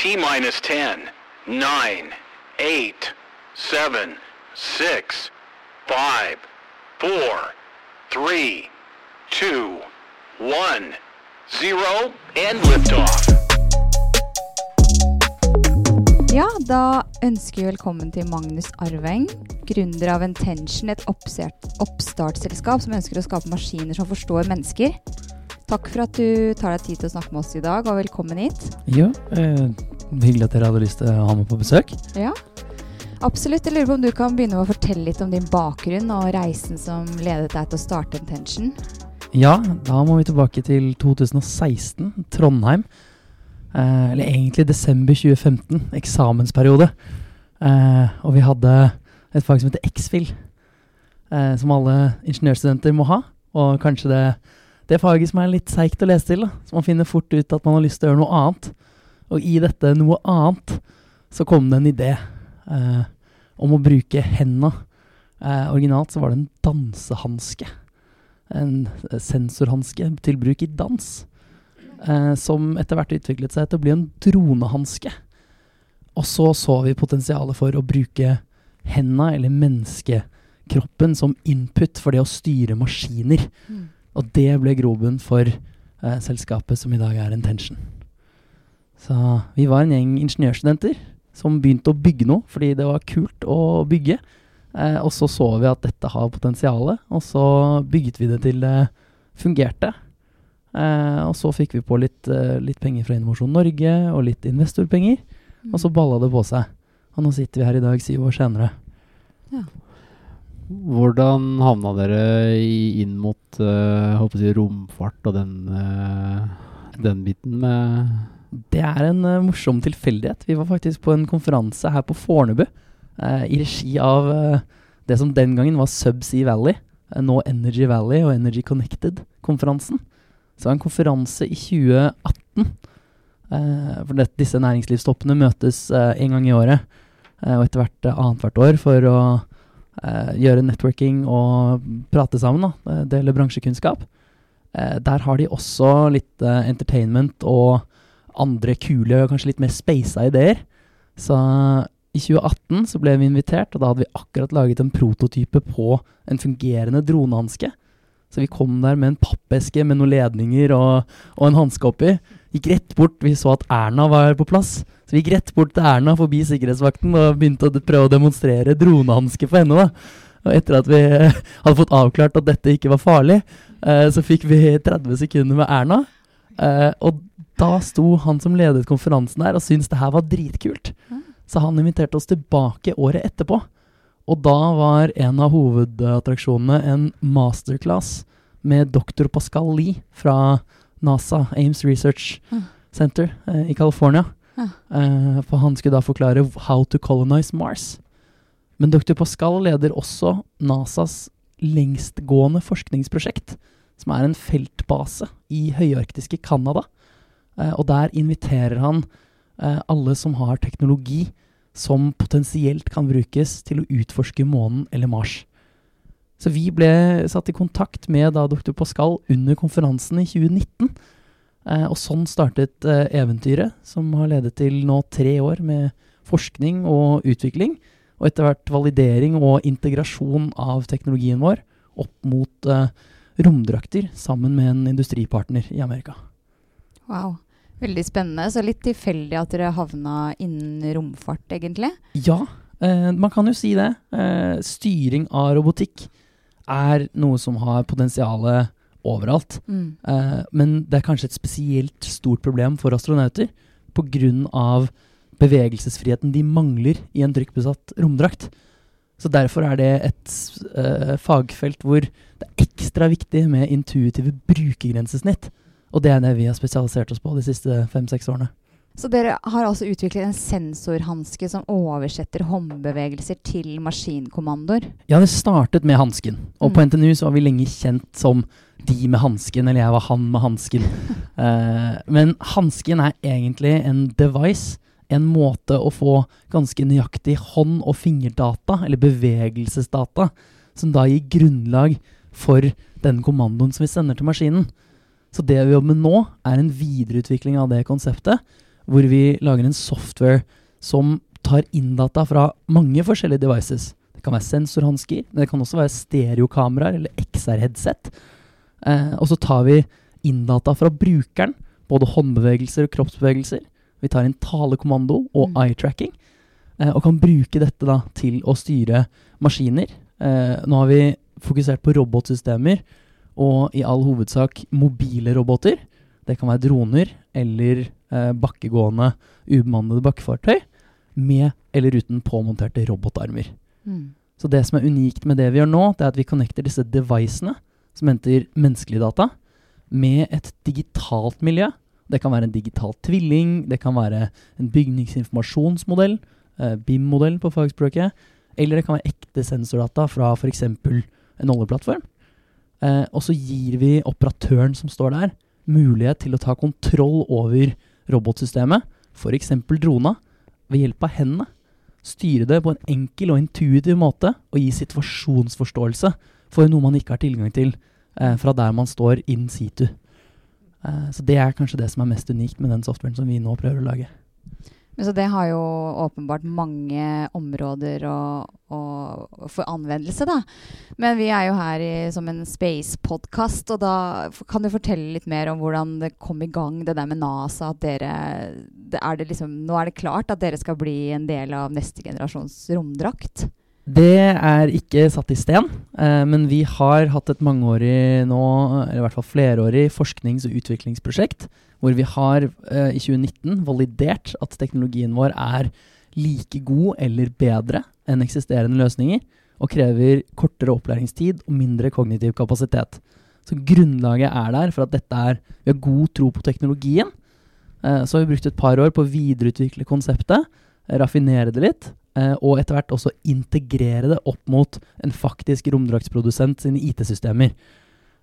T minus 10, 9, 8, 7, 6, 5, 4, 3, 2, 1, 0, and liftoff. Ja, da ønsker vi velkommen til Magnus Arveng, gründer av Intention, et oppstart, oppstartsselskap som ønsker å skape maskiner som forstår mennesker. Takk for at du tar deg tid til å snakke med oss i dag, og velkommen hit. Ja, eh, hyggelig at dere hadde lyst til å ha meg på besøk. Ja, absolutt. Jeg lurer på om du kan begynne med å fortelle litt om din bakgrunn og reisen som ledet deg til å starte Intention. Ja, da må vi tilbake til 2016, Trondheim. Eh, eller egentlig desember 2015, eksamensperiode. Eh, og vi hadde et fag som heter X-FIL, eh, som alle ingeniørstudenter må ha. Og kanskje det, det faget som er litt seigt å lese til. da. Så man finner fort ut at man har lyst til å gjøre noe annet. Og i dette noe annet så kom det en idé eh, om å bruke henda. Eh, originalt så var det en dansehanske. En sensorhanske til bruk i dans. Eh, som etter hvert utviklet seg til å bli en dronehanske. Og så så vi potensialet for å bruke henda, eller menneskekroppen, som input for det å styre maskiner. Og det ble grobunn for eh, selskapet som i dag er Intention. Så vi var en gjeng ingeniørstudenter som begynte å bygge noe fordi det var kult å bygge. Eh, og så så vi at dette har potensial, og så bygget vi det til det fungerte. Eh, og så fikk vi på litt, eh, litt penger fra Innovasjon Norge og litt investorpenger, og så balla det på seg. Og nå sitter vi her i dag, syv år senere. Hvordan havna dere inn mot uh, håper jeg, romfart og den, uh, den biten med Det er en uh, morsom tilfeldighet. Vi var faktisk på en konferanse her på Fornebu eh, i regi av eh, det som den gangen var Subsea Valley, eh, nå Energy Valley og Energy Connected-konferansen. Så det var en konferanse i 2018. Eh, for det, disse næringslivstoppene møtes eh, en gang i året, eh, og etter hvert uh, annethvert år, for å eh, gjøre networking og prate sammen, da, eh, dele bransjekunnskap. Eh, der har de også litt eh, entertainment og andre kule og kanskje litt mer spasa ideer. Så i 2018 så ble vi invitert, og da hadde vi akkurat laget en prototype på en fungerende dronehanske. Så vi kom der med en pappeske med noen ledninger og, og en hanske oppi. Gikk rett bort, vi så at Erna var på plass. Så vi gikk rett bort til Erna forbi sikkerhetsvakten og begynte å prøve å demonstrere dronehanske for henne. da. Og etter at vi eh, hadde fått avklart at dette ikke var farlig, eh, så fikk vi 30 sekunder med Erna. Eh, og da sto han som ledet konferansen der og syntes det her var dritkult. Så han inviterte oss tilbake året etterpå. Og da var en av hovedattraksjonene en masterclass med doktor Pascal Lie fra NASA, Ames Research Mm. Center eh, i California. Eh, for han skulle da forklare how to colonize Mars. Men dr. Pascal leder også NASAs lengstgående forskningsprosjekt, som er en feltbase i høyarktiske Canada. Uh, og der inviterer han uh, alle som har teknologi som potensielt kan brukes til å utforske månen eller Mars. Så vi ble satt i kontakt med da dr. Pascal under konferansen i 2019. Eh, og sånn startet eh, eventyret, som har ledet til nå tre år med forskning og utvikling. Og etter hvert validering og integrasjon av teknologien vår opp mot eh, romdrakter sammen med en industripartner i Amerika. Wow. Veldig spennende. Så litt tilfeldig at dere havna innen romfart, egentlig. Ja, eh, man kan jo si det. Eh, styring av robotikk er noe som har potensialet overalt. Mm. Eh, men det er kanskje et spesielt stort problem for astronauter pga. bevegelsesfriheten de mangler i en trykkbesatt romdrakt. Så derfor er det et eh, fagfelt hvor det er ekstra viktig med intuitive brukergrensesnitt. Og det er det vi har spesialisert oss på de siste fem-seks årene. Så dere har altså utviklet en sensorhanske som oversetter håndbevegelser til maskinkommandoer? Ja, det startet med hansken. Og på Mm. NTNU så var vi lenge kjent som de med hansken, eller jeg var han med hansken. Uh, men hansken er egentlig en device, en måte å få ganske nøyaktig hånd- og fingerdata, eller bevegelsesdata, som da gir grunnlag for den kommandoen som vi sender til maskinen. Så det vi jobber med nå, er en videreutvikling av det konseptet, hvor vi lager en software som tar inn data fra mange forskjellige devices. Det kan være sensorhansker, men det kan også være stereokameraer eller XR-headset. Eh, og så tar vi inn data fra brukeren, både håndbevegelser og kroppsbevegelser. Vi tar inn talekommando og Mm. eye-tracking, eh, og kan bruke dette da til å styre maskiner. Eh, nå har vi fokusert på robotsystemer, og i all hovedsak mobile roboter. Det kan være droner eller eh, bakkegående, ubemannede bakkefartøy med eller uten påmonterte robotarmer. Mm. Så det som er unikt med det vi gjør nå, det er at vi connecter disse devicene, som henter menneskelige data, med et digitalt miljø. Det kan være en digital tvilling, det kan være en bygningsinformasjonsmodell, eh, BIM-modell på fagspråket, eller det kan være ekte sensordata fra f.eks. en oljeplattform. Eh, og så gir vi operatøren som står der, mulighet til å ta kontroll over robotsystemet, f.eks. drona, ved hjelp av hendene. Styre det på en enkel og intuitiv måte, og gi situasjonsforståelse for noe man ikke har tilgang til eh, fra der man står in situ. Eh, så det er kanskje det som er mest unikt med den softwaren som vi nå prøver å lage. Så det har jo åpenbart mange områder og, og for anvendelse, da. Men vi er jo her i, som en space-podkast, og da kan du fortelle litt mer om hvordan det kom i gang, det der med NASA. At dere er det liksom, Nå er det klart at dere skal bli en del av neste generasjons romdrakt. Det er ikke satt i sten, eh, men vi har hatt et mangeårig nå, eller i hvert fall flerårig forsknings- og utviklingsprosjekt, hvor vi har eh, i 2019 validert at teknologien vår er like god eller bedre enn eksisterende løsninger, og krever kortere opplæringstid og mindre kognitiv kapasitet. Så grunnlaget er der for at dette er Vi har god tro på teknologien. Eh, så har vi brukt et par år på å videreutvikle konseptet, eh, raffinere det litt, og etter hvert også integrere det opp mot en faktisk romdraktsprodusent sine IT-systemer.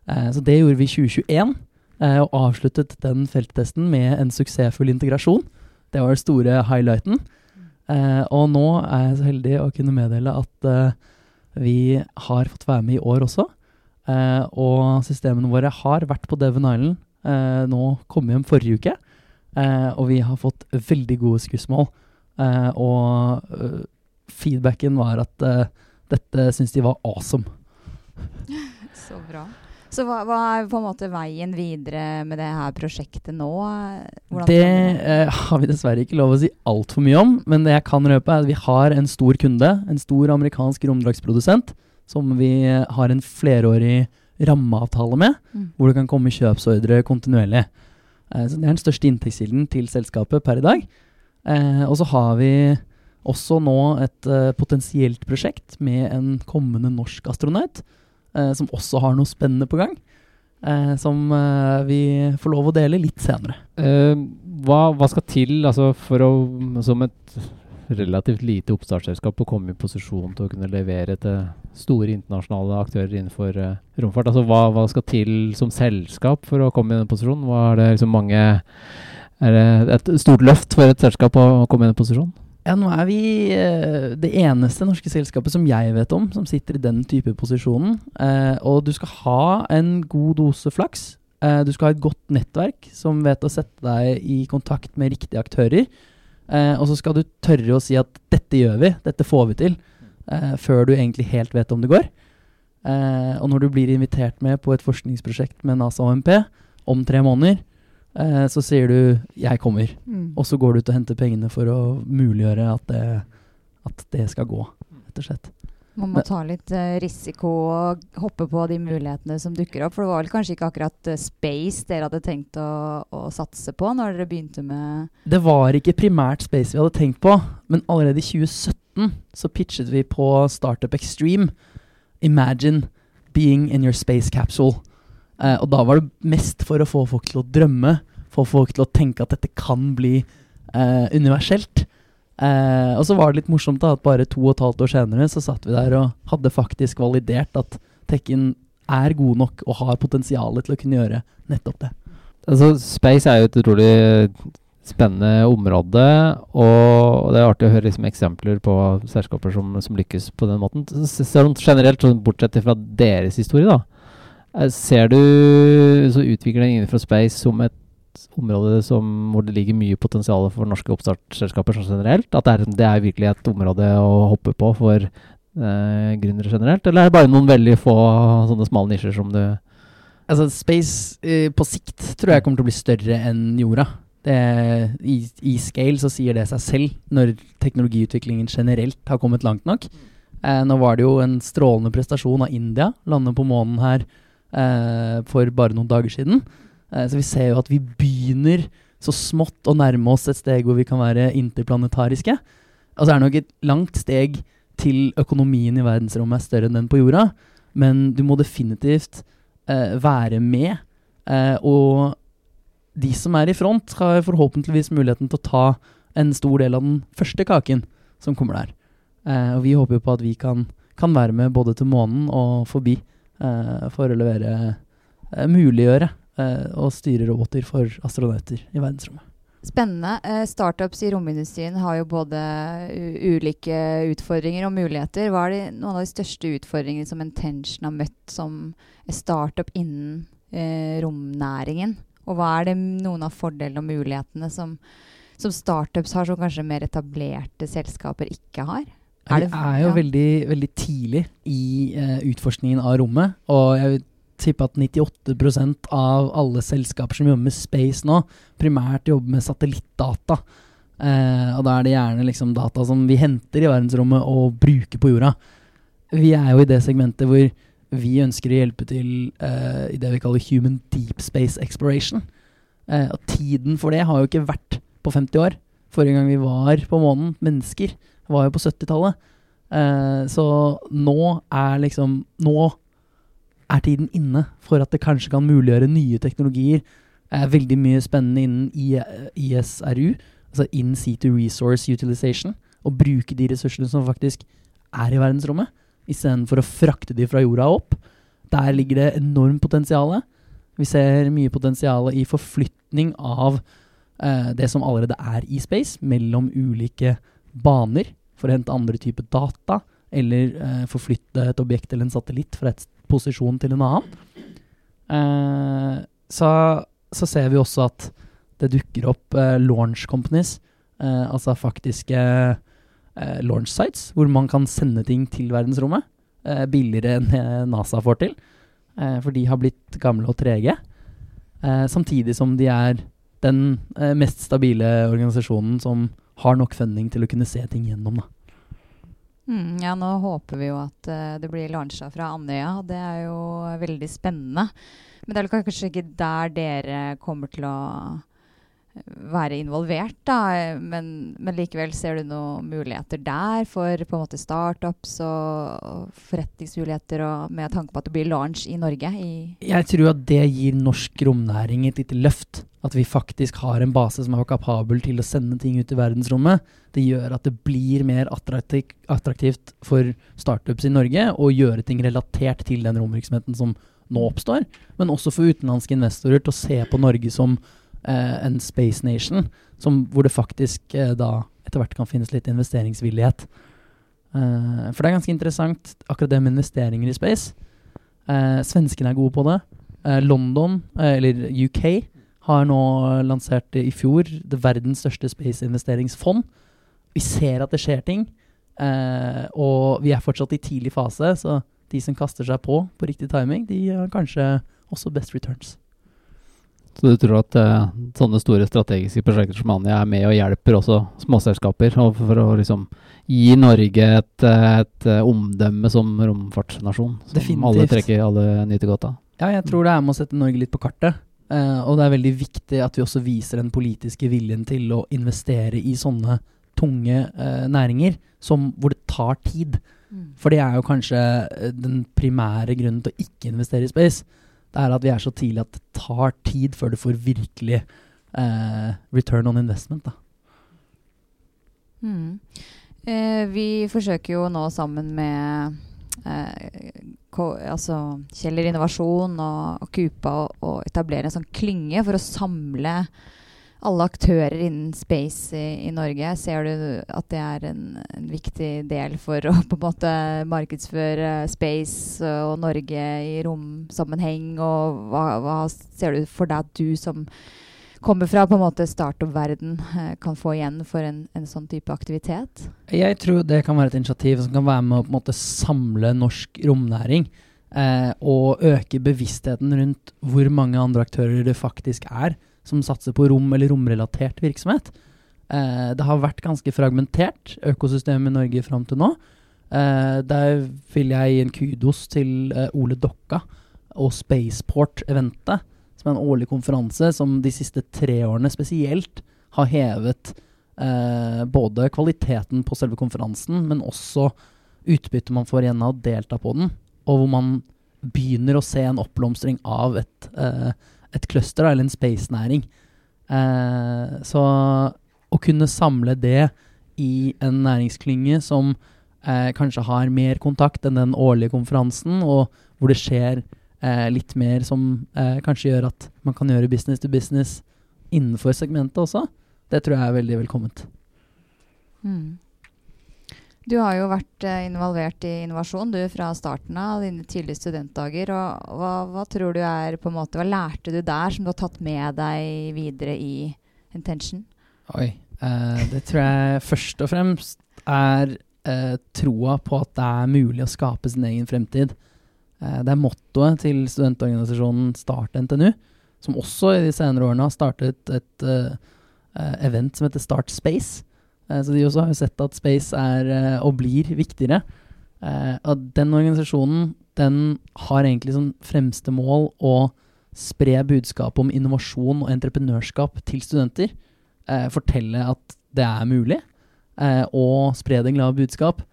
Eh, så det gjorde vi i 2021, eh, og avsluttet den felttesten med en suksessfull integrasjon. Det var den store highlighten. Eh, og nå er jeg så heldig å kunne meddele at eh, vi har fått være med i år også. Eh, og systemene våre har vært på Devon Island eh, nå kom hjem forrige uke. Eh, og vi har fått veldig gode skussmål. Eh, og uh, feedbacken var at uh, dette syns de var awesome. Så bra. Så hva, hva er på en måte veien videre med det her prosjektet nå? Hvordan Det har vi dessverre ikke lov å si altfor mye om, men det jeg kan røpe, er at vi har en stor kunde, en stor amerikansk romdraktsprodusent, som vi har en flerårig rammeavtale med, Mm. hvor det kan komme kjøpsordre kontinuerlig. Eh, så det er den største inntektskilden til selskapet per i dag. Eh, og så har vi også nå et eh, potensielt prosjekt med en kommende norsk astronaut, eh, som også har noe spennende på gang. Eh, som eh, vi får lov å dele litt senere. Eh, hva, hva skal til altså, for å, som et relativt lite oppstartsselskap, å komme i posisjon til å kunne levere til store internasjonale aktører innenfor eh, romfart? Altså, hva, hva skal til som selskap for å komme i den posisjonen? Hva er det liksom mange Er det et stort løft for et selskap å komme i den posisjonen? Ja, nå er vi eh, det eneste norske selskapet som jeg vet om, som sitter i den type posisjonen. Eh, og du skal ha en god dose flaks. Eh, du skal ha et godt nettverk som vet å sette deg i kontakt med riktige aktører. Eh, og så skal du tørre å si at 'dette gjør vi', 'dette får vi til', eh, før du egentlig helt vet om det går. Eh, og når du blir invitert med på et forskningsprosjekt med NASA og MP om tre måneder, eh, så sier du 'jeg kommer'. Mm. Og så går du ut og henter pengene for å muliggjøre at det, at det skal gå, rett og slett. Man må ta litt eh, risiko og hoppe på de mulighetene som dukker opp. For det var vel kanskje ikke akkurat eh, space dere hadde tenkt å, å satse på når dere begynte med Det var ikke primært Space vi hadde tenkt på, men allerede i 2017 så pitchet vi på Startup Extreme. Imagine being in your space capsule. Eh, og da var det mest for å få folk til å drømme, få folk til å tenke at dette kan bli eh, universelt. Eh, og så var det litt morsomt da at bare to og et halvt år senere så satt vi der og hadde faktisk validert at Tekken er god nok og har potensialet til å kunne gjøre nettopp det. Altså, space er jo et utrolig spennende område, og det er artig å høre liksom, eksempler på selskaper som, som lykkes på den måten. Så, Sånn generelt, sånn, bortsett fra deres historie, da. Eh, Ser du så utviklingen innenfor space som et område som, hvor det ligger mye potensial for norske oppstartsselskaper sånn generelt? At det er, det er, virkelig et område å hoppe på for eh, gründere generelt? Eller er det bare noen veldig få sånne smale nisjer som du Altså, space eh, på sikt tror jeg kommer til å bli større enn jorda. Det, i, I scale så sier det seg selv, når teknologiutviklingen generelt har kommet langt nok. Eh, nå var det jo en strålende prestasjon av India, lande på månen her eh, for bare noen dager siden. Eh, så vi ser jo at vi begynner så smått å nærme oss et steg hvor vi kan være interplanetariske. Altså er det nok et langt steg til økonomien i verdensrommet er større enn den på jorda, men du må definitivt eh, være med. Eh, og de som er i front, har forhåpentligvis muligheten til å ta en stor del av den første kaken som kommer der. Eh, og vi håper jo på at vi kan, kan, være med både til månen og forbi for å levere eh, Muliggjøre eh, og styre roboter for astronauter i verdensrommet. Spennende. Eh, startups i romindustrien har jo både ulike utfordringer og muligheter. Hva er de, noen av de største utfordringene som Intention har møtt som startup innen eh, romnæringen? Og hva er det noen av fordelene og mulighetene som, som, startups har, som kanskje mer etablerte selskaper ikke har? Er det, er jo ja. veldig, veldig, tidlig i uh, utforskningen av rommet. Og jeg vil tippe at 98% av alle selskaper som jobber med space nå, primært jobber med satellittdata. Uh, og da er det gjerne liksom data som vi henter i verdensrommet og bruker på jorda. Vi er jo i det segmentet hvor vi ønsker å hjelpe til uh, i det vi kaller human deep space exploration. Og tiden for det har jo ikke vært på 50 år. Forrige gang vi var på månen, mennesker, var jo på 70-tallet. Uh, eh, så nå er liksom Nå er tiden inne for at det kanskje kan muliggjøre nye teknologier. Det er veldig mye spennende innen ISRU, altså In Situ Resource Utilization. Å bruke de ressursene som faktisk er i verdensrommet istedenfor å frakte de fra jorda opp. Der ligger det enormt potensial. Vi ser mye potensial i forflytning av eh, det som allerede er i space, mellom ulike baner for å hente andre typer data, eller eh, forflytte et objekt eller en satellitt fra et posisjon til en annen. Eh, så, så, ser vi også at det dukker opp eh, launch companies, eh, altså faktiske eh, launch sites, hvor man kan sende ting til verdensrommet eh, billigere enn NASA får til. For de har blitt gamle og trege. Samtidig som de er den mest stabile organisasjonen som har nok funding til å kunne se ting gjennom. da. Mm, ja, nå håper vi jo at uh, det blir lansa fra Andøya. Det er jo veldig spennende. Men det er kanskje ikke der dere kommer til å være involvert, da. Men, men, likevel ser du noen muligheter der for på en måte startups og, forretningsmuligheter og med tanke på at det blir launch i Norge? I jeg tror at det gir norsk romnæring et lite løft. At vi faktisk har en base som er kapabel til å sende ting ut i verdensrommet. Det gjør at det blir mer attraktivt, for startups i Norge å gjøre ting relatert til den romvirksomheten som nå oppstår. Men også for utenlandske investorer til å se på Norge som en Space Nation, som, hvor det faktisk eh, da etter hvert kan finnes litt investeringsvillighet. Eh, for det er ganske interessant, akkurat det med investeringer i space. Eh, svenskene er gode på det. Eh, London, eh, eller UK, har nå lansert i fjor det verdens største space-investeringsfond. Vi ser at det skjer ting, og vi er fortsatt i tidlig fase, så de som kaster seg på på riktig timing, de har kanskje også best returns. Så du tror at uh, sånne store strategiske prosjekter som Anja er med og hjelper også småselskaper for å liksom gi Norge et, et uh, omdømme som romfartsnasjon? Som Definitivt. alle trekker alle nyter godt av? Ja, jeg tror det er med å sette Norge litt på kartet. Uh, og det er veldig viktig at vi også viser den politiske viljen til å investere i sånne tunge næringer som, hvor det tar tid. Mm. For det er jo kanskje den primære grunnen til å ikke investere i space det er at vi er så tidlig at det tar tid før du får virkelig eh, return on investment. Da. Mm. Eh, vi forsøker jo nå sammen med eh, altså Kjeller Innovasjon og, og Kupa å etablere en sånn klynge for å samle alle aktører innen space i, i, Norge. Ser du at det er en, en, viktig del for å på en måte markedsføre space og Norge i romsammenheng? Og hva, hva ser du for deg at du som kommer fra på en måte startup-verden, eh, kan få igjen for en, en sånn type aktivitet? Jeg tror det kan være et initiativ som kan være med å på en måte samle norsk romnæring. Eh, og øke bevisstheten rundt hvor mange andre aktører det faktisk er som satser på rom eller romrelatert virksomhet. Eh, det har vært ganske fragmentert, økosystemet i Norge fram til nå. Eh, der vil jeg gi en kudos til eh, Ole Dokka og Spaceport-eventet, som er en årlig konferanse som de siste tre årene spesielt har hevet eh, både kvaliteten på selve konferansen, men også utbyttet man får igjen av å delta på den, og hvor man begynner å se en oppblomstring av et, eh, et cluster, eller en space-næring. Eh, så å kunne samle det i en næringsklynge som eh, kanskje har mer kontakt enn den årlige konferansen, og hvor det skjer eh, litt mer som eh, kanskje gjør at man kan gjøre business to business innenfor segmentet også, det tror jeg er veldig velkomment. Mm. Du har jo vært eh, involvert i innovasjon du fra starten av dine tidlige studentdager. og hva, hva, tror du er på en måte, hva lærte du der som du har tatt med deg videre i Intention? Oi. Eh, det tror jeg først og fremst er eh, troa på at det er mulig å skape sin egen fremtid. Eh, det er mottoet til studentorganisasjonen Start NTNU, som også i de senere årene har startet et eh, event som heter Start Space Eh, så de også har jo sett at space er eh, og blir viktigere. Eh, og den organisasjonen den har egentlig som fremste mål å spre budskapet om innovasjon og entreprenørskap til studenter. fortelle at det er mulig, og spre det glade budskap.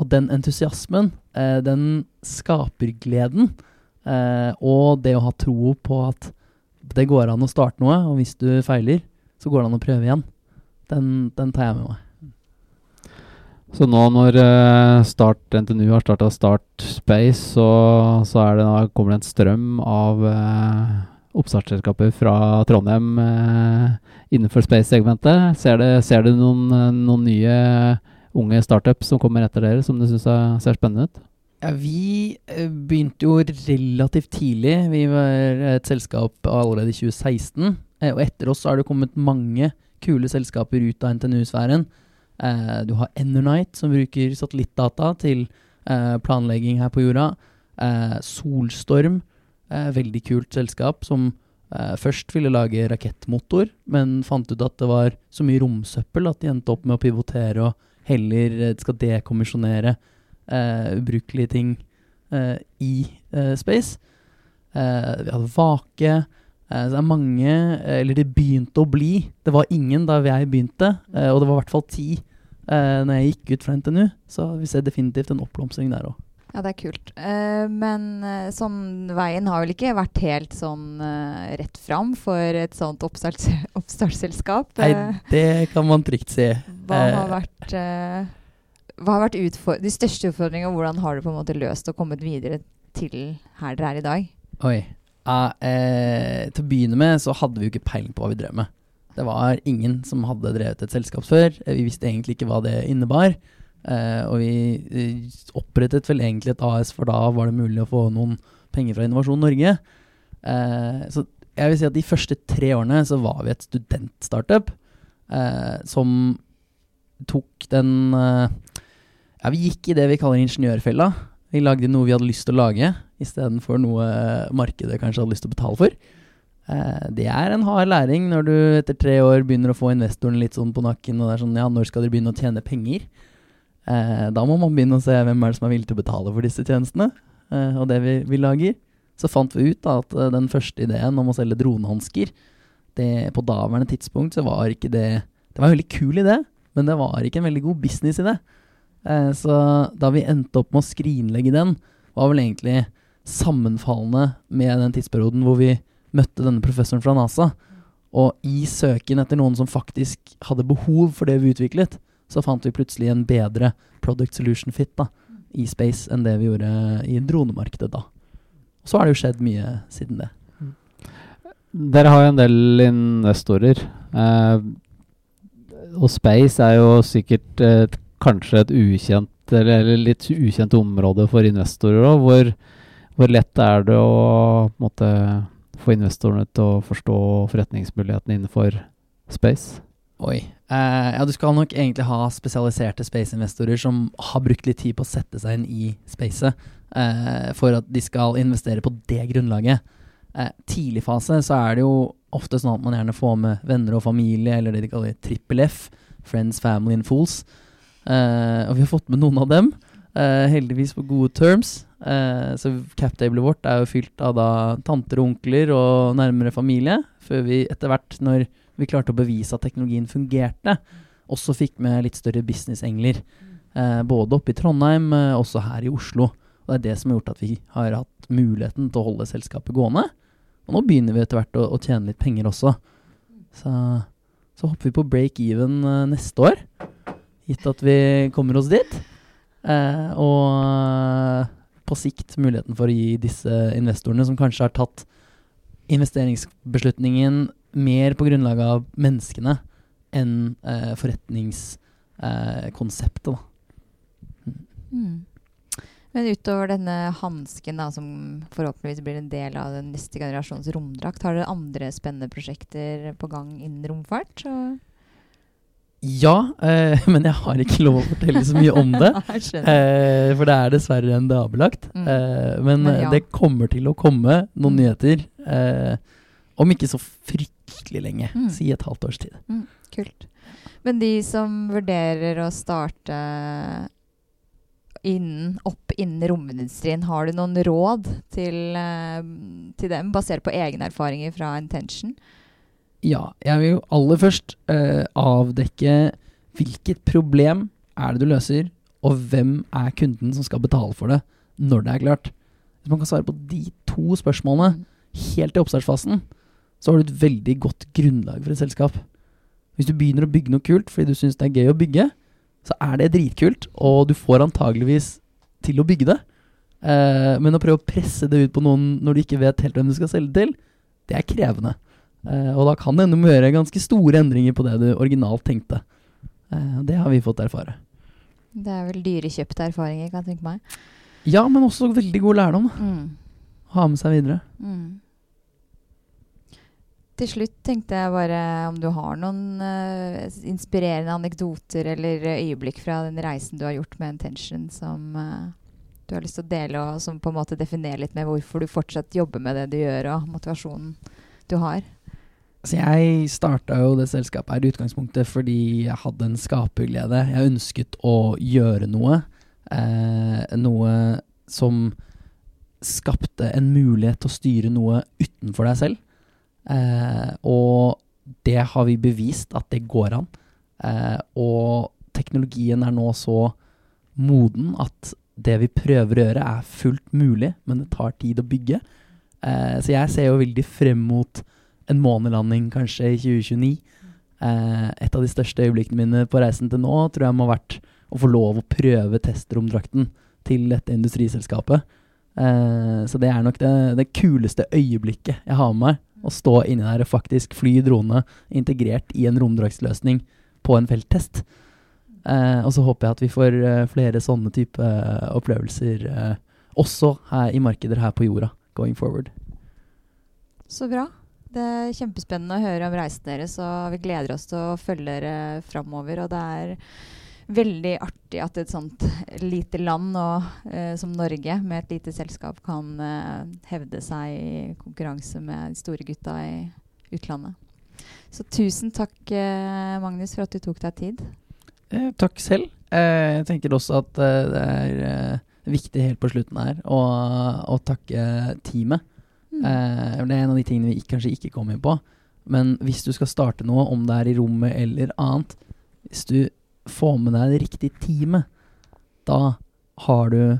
Og den entusiasmen, den skaper gleden. og det å ha tro på at det går an å starte noe, og hvis du feiler, så går det an å prøve igjen. Den, den tar jeg med meg. Så nå når uh, Start NTNU har starta Start Space, så, så det, kommer det en strøm av eh, oppstartsselskaper fra Trondheim eh, innenfor space-segmentet. Ser, ser, du noen, noen, nye unge startups som kommer etter dere, som du syns ser spennende ut? Ja, vi begynte jo relativt tidlig. Vi var et selskap allerede i 2016. Og etter oss har det kommet mange kule selskaper ut av NTNU-sfæren. Uh, du har Enernight, som bruker satellittdata til uh, planlegging her på jorda. Uh, Solstorm, veldig kult selskap, som først ville lage rakettmotor, men fant ut at det var så mye romsøppel at de endte opp med å pivotere og heller skal dekommisjonere ubrukelige ting i space. vi hadde Vake. Uh, det er mange, eller det begynte å bli. Det var ingen da jeg begynte, uh, og det var i hvert fall ti uh, når jeg gikk ut fra NTNU. Så vi ser definitivt en oppblomstring der òg. Ja, det er kult. Men sånn, veien har vel ikke vært helt sånn rett fram for et sånt oppstarts oppstartsselskap? Nei, det kan man trygt si. Hva har vært, hva har vært de største utfordringene, og hvordan har du på en måte løst og kommet videre til her dere er i dag? Oi. Eh, til å begynne med så hadde vi jo ikke peiling på hva vi drev med. Det var ingen som hadde drevet et selskap før. Eh, vi visste egentlig ikke hva det innebar. Uh, og vi opprettet vel egentlig et AS, for da var det mulig å få noen penger fra Innovasjon Norge. Uh, så jeg vil si at de første tre årene så var vi et studentstartup uh, som tok den Ja, vi gikk i det vi kaller ingeniørfella. Vi lagde noe vi hadde lyst til å lage, istedenfor noe markedet kanskje hadde lyst til å betale for. Eh, det er en hard læring når du etter tre år begynner å få investoren litt sånn på nakken, og det er sånn ja, når skal dere begynne å tjene penger? Eh, da må man begynne å se hvem er det som er villig til å betale for disse tjenestene, eh, og det vi, vi, lager. Så fant vi ut da at den første ideen om å selge dronehansker, på daværende tidspunkt så var ikke det Det var en veldig kul idé, men det var ikke en veldig god businessidé. Eh, så da vi endte opp med å skrinlegge den, var vel egentlig sammenfallende med den tidsperioden hvor vi møtte denne professoren fra NASA. Og i søken etter noen som faktisk hadde behov for det vi utviklet, så fant vi plutselig en bedre product solution fit da, i space enn det vi gjorde i dronemarkedet da. Og så har det jo skjedd mye siden det. Dere har jo en del investorer. Eh, og space er jo sikkert et kanskje et ukjent eller litt ukjent område for investorer òg. Hvor, hvor, lett er det å måtte, få investorene til å forstå forretningsmulighetene innenfor space? Oi. Eh, ja, du skal nok egentlig ha spesialiserte space-investorer som har brukt litt tid på å sette seg inn i spacet, eh, for at de skal investere på det grunnlaget. Eh, tidlig fase så er det jo ofte sånn at man gjerne får med venner og familie, eller det de kaller trippel F, Friends, Family and Fools. Eh, og vi har fått med noen av dem, eh, heldigvis på gode terms. Uh, så captablet vårt er jo fylt av da tanter og onkler og nærmere familie, før vi etter hvert, når vi klarte å bevise at teknologien fungerte, også fikk med litt større businessengler. Uh, både oppe i Trondheim, uh, også her i Oslo. Og det er det som har gjort at vi har hatt muligheten til å holde selskapet gående. Og nå begynner vi etter hvert å, å tjene litt penger også. Så, så hopper vi på break even neste år, gitt at vi kommer oss dit. Eh, og eh, på sikt muligheten for å gi disse investorene, som kanskje har tatt investeringsbeslutningen mer på grunnlag av menneskene enn eh, forretningskonseptet, da. Mm. Men utover denne hansken, som forhåpentligvis blir en del av den neste generasjons romdrakt, har dere andre spennende prosjekter på gang innen romfart? Så Ja, eh, men jeg har ikke lov å fortelle så mye om det. Eh, for det er dessverre en dabelagt. Mm. Eh, men Men eh, ja. det kommer til å komme noen Mm. nyheter. Eh, om ikke så fryktelig lenge. Mm. Si et halvt års tid. Kult. Men de som vurderer å starte innen, opp innen romindustrien, har du noen råd til, eh, til dem, basert på egne erfaringer fra Intention? Ja, jeg vil jo aller først eh, avdekke hvilket problem er det du løser, og hvem er kunden som skal betale for det når det er klart. Hvis man kan svare på de to spørsmålene helt i oppstartsfasen, så har du et veldig godt grunnlag for et selskap. Hvis du begynner å bygge noe kult fordi du syns det er gøy å bygge, så er det dritkult, og du får antageligvis til å bygge det. Eh, men å prøve å presse det ut på noen når du ikke vet helt hvem du skal selge til, det er krevende. Eh, og da kan det hende du må gjøre ganske store endringer på det du originalt tenkte. Eh, det har vi fått erfare. Det er vel dyrekjøpte erfaringer, kan jeg tenke meg. Ja, men også veldig god lærdom. Mm. Ha med seg videre. Mm. Til slutt tenkte jeg bare om du har noen uh, inspirerende anekdoter eller øyeblikk fra den reisen du har gjort med Intention som uh, du har lyst til å dele, og som på en måte definerer litt med hvorfor du fortsatt jobber med det du gjør, og motivasjonen du har. Så jeg starta jo det selskapet her i utgangspunktet fordi jeg hadde en skaperglede. Jeg ønsket å gjøre noe. Eh, noe som skapte en mulighet til å styre noe utenfor deg selv. Eh, og det har vi bevist at det går an. Eh, og teknologien er nå så moden at det vi prøver å gjøre, er fullt mulig, men det tar tid å bygge. Eh, så jeg ser jo veldig frem mot en månelanding kanskje i 2029. Eh, et av de største øyeblikkene mine på reisen til nå tror jeg må ha vært å få lov å prøve testromdrakten til dette industriselskapet. Eh, så det er nok det, det kuleste øyeblikket jeg har med meg. Å stå inni der og faktisk fly drone integrert i en romdraktsløsning på en felttest. Eh, og så håper jeg at vi får eh, flere sånne type eh, opplevelser eh, også her i markeder her på jorda going forward. Så bra. Det er kjempespennende å høre om reisen deres, og vi gleder oss til å følge dere framover. Og det er veldig artig at et sånt lite land og, eh, som Norge, med et lite selskap, kan eh, hevde seg i konkurranse med de store gutta i utlandet. Så tusen takk, eh, Magnus, for at du tok deg tid. Eh, takk selv. Eh, jeg tenker også at eh, det er viktig helt på slutten her å takke teamet. Mm. Eh, det er en av de tingene vi ikke, kanskje ikke kom inn på. Men hvis du skal starte noe, om det er i rommet eller annet Hvis du får med deg det riktige teamet, da har du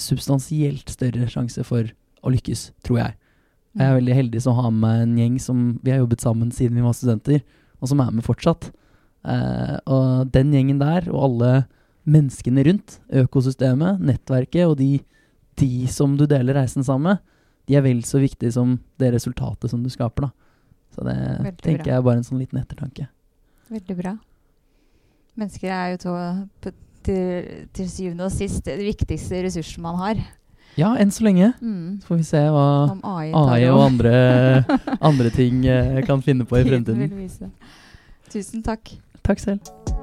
substansielt større sjanse for å lykkes, tror jeg. Jeg er veldig heldig som har med meg en gjeng som vi har jobbet sammen siden vi var studenter, og som er med fortsatt. Eh, og den gjengen der, og alle menneskene rundt, økosystemet, nettverket og de, de som du deler reisen sammen med, de er vel så viktige som det resultatet som du skaper, da. Så det Veldig tenker bra. jeg er bare en sånn liten ettertanke. Veldig bra. Mennesker er jo to, på, til, til syvende og sist det viktigste ressursen man har. Ja, enn så lenge. Mm. Så får vi se hva AI, AI og andre, andre ting eh, kan finne på i fremtiden. Tusen takk. Takk selv.